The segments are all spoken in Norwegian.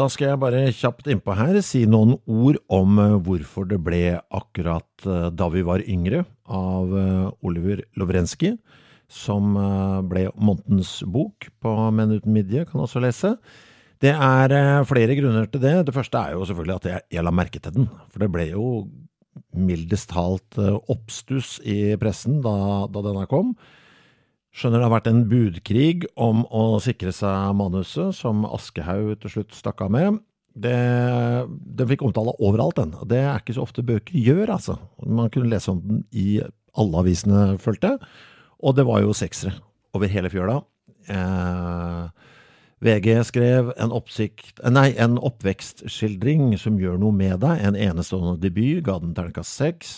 Da skal jeg bare kjapt innpå her si noen ord om eh, hvorfor det ble akkurat eh, da vi var yngre av eh, Oliver Lovrenskij, som ble månedens bok på Menn uten midje, kan også lese. Det er flere grunner til det. Det første er jo selvfølgelig at jeg, jeg la merke til den, for det ble jo mildest talt oppstuss i pressen da, da denne kom. Skjønner det har vært en budkrig om å sikre seg manuset, som Aschehoug til slutt stakk av med. Det, den fikk omtale overalt, den. Det er ikke så ofte bøker gjør, altså. Man kunne lese om den i alle avisene, følte. Og det var jo seksere over hele fjøla. Eh, VG skrev en, oppsikt, nei, en oppvekstskildring som gjør noe med deg. En enestående debut, ga den terningkast seks.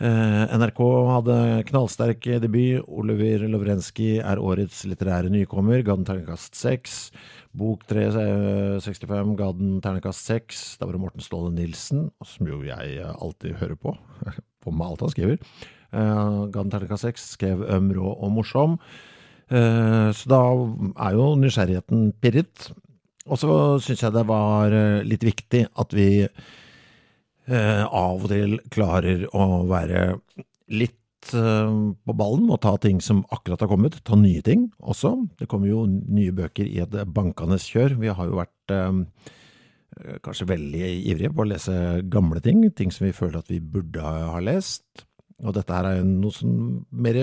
Eh, NRK hadde knallsterk debut. Oliver Lovrenskij er årets litterære nykommer, ga den terningkast seks. Bok 365 ga den terningkast seks. Da var det Morten Ståle Nilsen, som jo jeg alltid hører på, på med alt han skriver. Eh, ga den terningkast seks, skrev øm, rå og morsom. Eh, så da er jo nysgjerrigheten pirret. Og så syns jeg det var eh, litt viktig at vi eh, av og til klarer å være litt eh, på ballen og ta ting som akkurat har kommet, ta nye ting også. Det kommer jo nye bøker i et bankende kjør. Vi har jo vært eh, kanskje veldig ivrige på å lese gamle ting, ting som vi føler at vi burde ha lest. Og dette her er jo noe som mer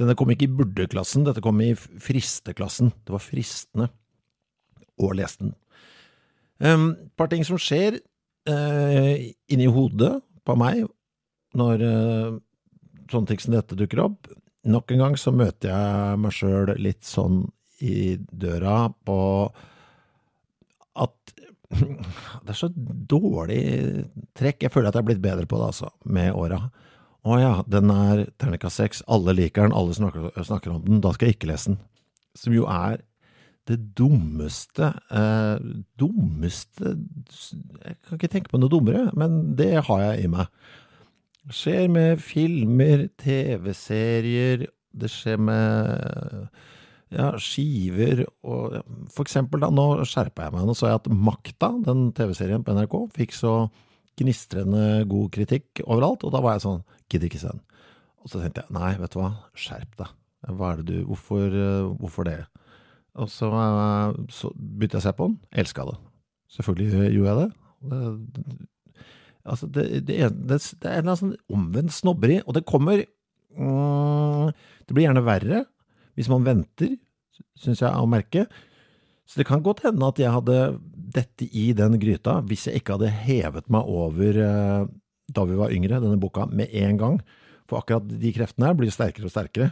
Denne kom ikke i burde-klassen, dette kom i friste-klassen. Det var fristende å lese den. Et par ting som skjer eh, inni hodet på meg når eh, sånne ting som dette dukker opp. Nok en gang så møter jeg meg sjøl litt sånn i døra på at det er så dårlig trekk. Jeg føler at jeg er blitt bedre på det, altså, med åra. Å ja, den er terningkast seks, alle liker den, alle snakker, snakker om den, da skal jeg ikke lese den. Som jo er det dummeste eh, Dummeste Jeg kan ikke tenke på noe dummere, men det har jeg i meg. Det skjer med filmer, TV-serier, det skjer med ja, skiver og For eksempel, da, nå skjerpa jeg meg. Nå så jeg at Makta, den TV-serien på NRK, fikk så gnistrende god kritikk overalt, og da var jeg sånn Gidder ikke se den. Og så tenkte jeg nei, vet du hva, skjerp deg. Hva er det du Hvorfor, hvorfor det? Og så, eh, så begynte jeg å se på den. Elska det. Selvfølgelig gjorde jeg det. det altså, det, det, er, det, det er en eller annen sånn omvendt snobberi, og det kommer mm, Det blir gjerne verre hvis man venter, syns jeg å merke. Så det kan godt hende at jeg hadde dette i den gryta hvis jeg ikke hadde hevet meg over eh, da vi var yngre, denne boka, med en gang. For akkurat de kreftene her blir sterkere og sterkere.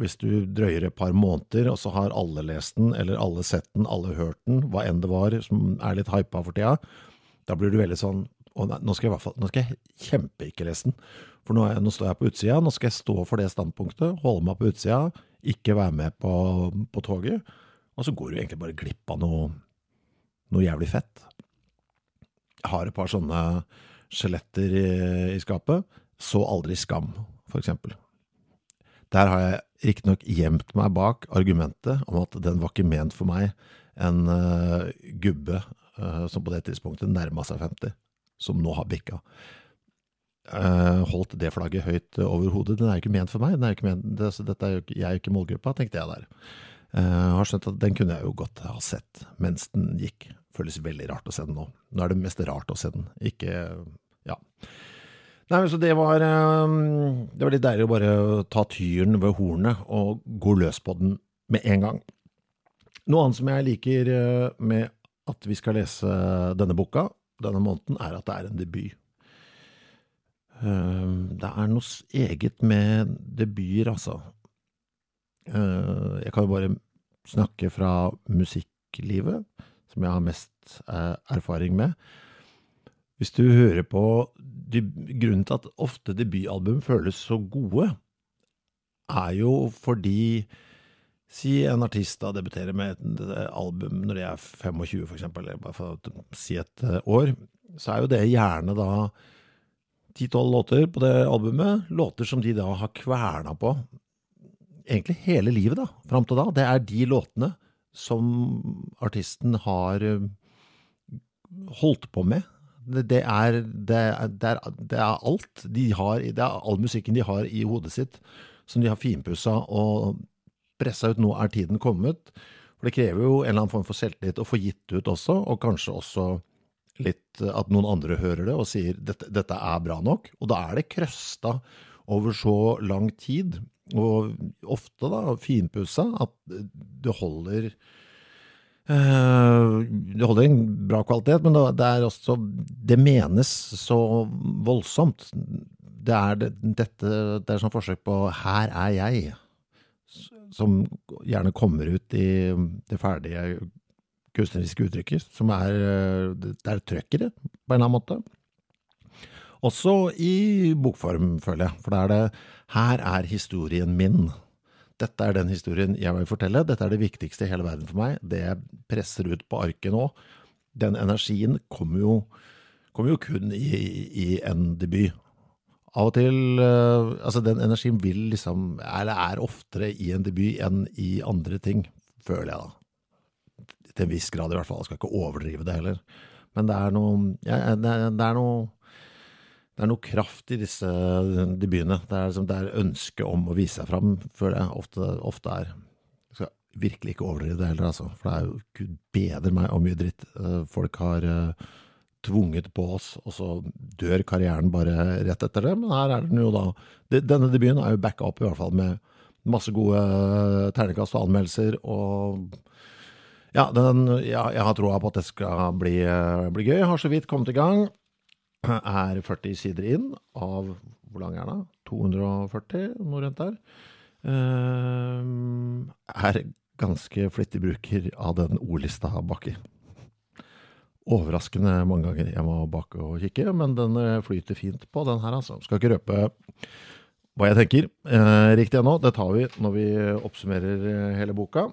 Hvis du drøyer et par måneder, og så har alle lest den, eller alle sett den, alle hørt den, hva enn det var som er litt hypa for tida, da blir du veldig sånn og nå skal jeg i hvert fall, nå skal jeg kjempe ikke lese den. For nå, er, nå står jeg på utsida, nå skal jeg stå for det standpunktet, holde meg på utsida, ikke være med på, på toget. Og så går du egentlig bare glipp av noe, noe jævlig fett. Jeg har et par sånne skjeletter i, i skapet. Så aldri Skam, for eksempel. Der har jeg riktignok gjemt meg bak argumentet om at den var ikke ment for meg, en uh, gubbe uh, som på det tidspunktet nærma seg 50, som nå har bikka. Uh, holdt det flagget høyt over hodet. Den er jo ikke ment for meg. Den er ikke ment, det, dette er jo jeg er jo ikke målgruppa, tenkte jeg der. Eh, har skjønt at den kunne jeg jo godt ha sett mens den gikk. Føles veldig rart å se den nå. Nå er det mest rart å se den, ikke ja. Nei, så det var, eh, det var litt deilig å bare ta tyren ved hornet og gå løs på den med en gang. Noe annet som jeg liker eh, med at vi skal lese denne boka denne måneden, er at det er en debut. Eh, det er noe eget med debuter, altså. Jeg kan jo bare snakke fra musikklivet, som jeg har mest erfaring med. Hvis du hører på Grunnen til at ofte debutalbum føles så gode, er jo fordi Si en artist da debuterer med et album når de er 25, for eksempel, eller bare for å si et eh, år, så er jo det gjerne da ti-tolv låter på det albumet, låter som de da har kverna på egentlig hele livet, da, fram til da. Det er de låtene som artisten har eh, holdt på med. Det det er, det er, det er alt de har, det er all musikken de har i hodet sitt, som de har finpussa og pressa ut. Nå er tiden kommet. For det krever jo en eller annen form for selvtillit å få gitt ut også, og kanskje også litt at noen andre hører det og sier dette, dette er bra nok. Og da er det krøsta over så lang tid og ofte da finpussa, at det holder det holder en bra kvalitet, men det er også Det menes så voldsomt. Det er, det, dette, det er sånn forsøk på 'her er jeg', som gjerne kommer ut i det ferdige kunstneriske uttrykket, som er Det er trøkkere, på en eller annen måte. Også i bokform, føler jeg, for da er det her er historien min. Dette er den historien jeg vil fortelle. Dette er det viktigste i hele verden for meg. Det jeg presser ut på arket nå. Den energien kommer jo, kommer jo kun i, i, en debut. Av og til uh, Altså, den energien vil liksom Eller er oftere i en debut enn i andre ting, føler jeg da. Til en viss grad, i hvert fall. Jeg skal ikke overdrive det heller. Men det er noe, ja, det er noe det er noe kraft i disse debutene. Det er, liksom, det er ønsket om å vise seg fram, føler jeg ofte, ofte er. Jeg skal virkelig ikke overdrive det heller, altså. For det er jo gud bedre meg og mye dritt eh, folk har uh, tvunget på oss, og så dør karrieren bare rett etter det. Men her er den jo da Denne debuten er jo backa opp, i hvert fall, med masse gode uh, ternekast og anmeldelser. og ja, den, ja, jeg har troa på at det skal bli, bli gøy. Jeg har så vidt kommet i gang er 40 sider inn av Hvor lang er den? 240, noe rundt der. Uh, er ganske flittig bruker av den ordlista baki. Overraskende mange ganger jeg må bake og kikke, men den eh, flyter fint på, den her, altså. Skal ikke røpe hva jeg tenker eh, riktig ennå. Det tar vi når vi oppsummerer eh, hele boka.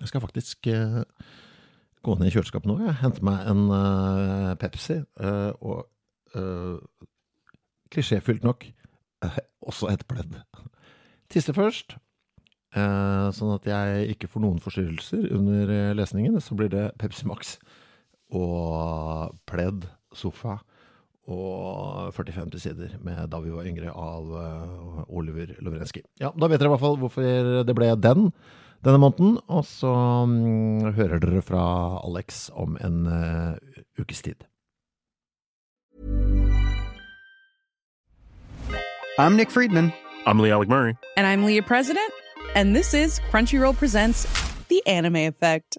Jeg skal faktisk uh, gå ned i kjøleskapet nå, jeg. Hente meg en uh, Pepsi. Uh, og uh, klisjéfylt nok også et pledd. Tisse først, sånn at jeg ikke får noen forstyrrelser under lesningen. Så blir det Pepsi Max og pledd, sofa og 40-50 sider med Da vi var yngre av Oliver Lovrenskij. Ja, da vet dere i hvert fall hvorfor det ble den denne måneden. Og så um, hører dere fra Alex om en uh, ukes tid. I'm Nick Friedman. I'm Lee Alec Murray. And I'm Leah President. And this is Crunchyroll Presents The Anime Effect.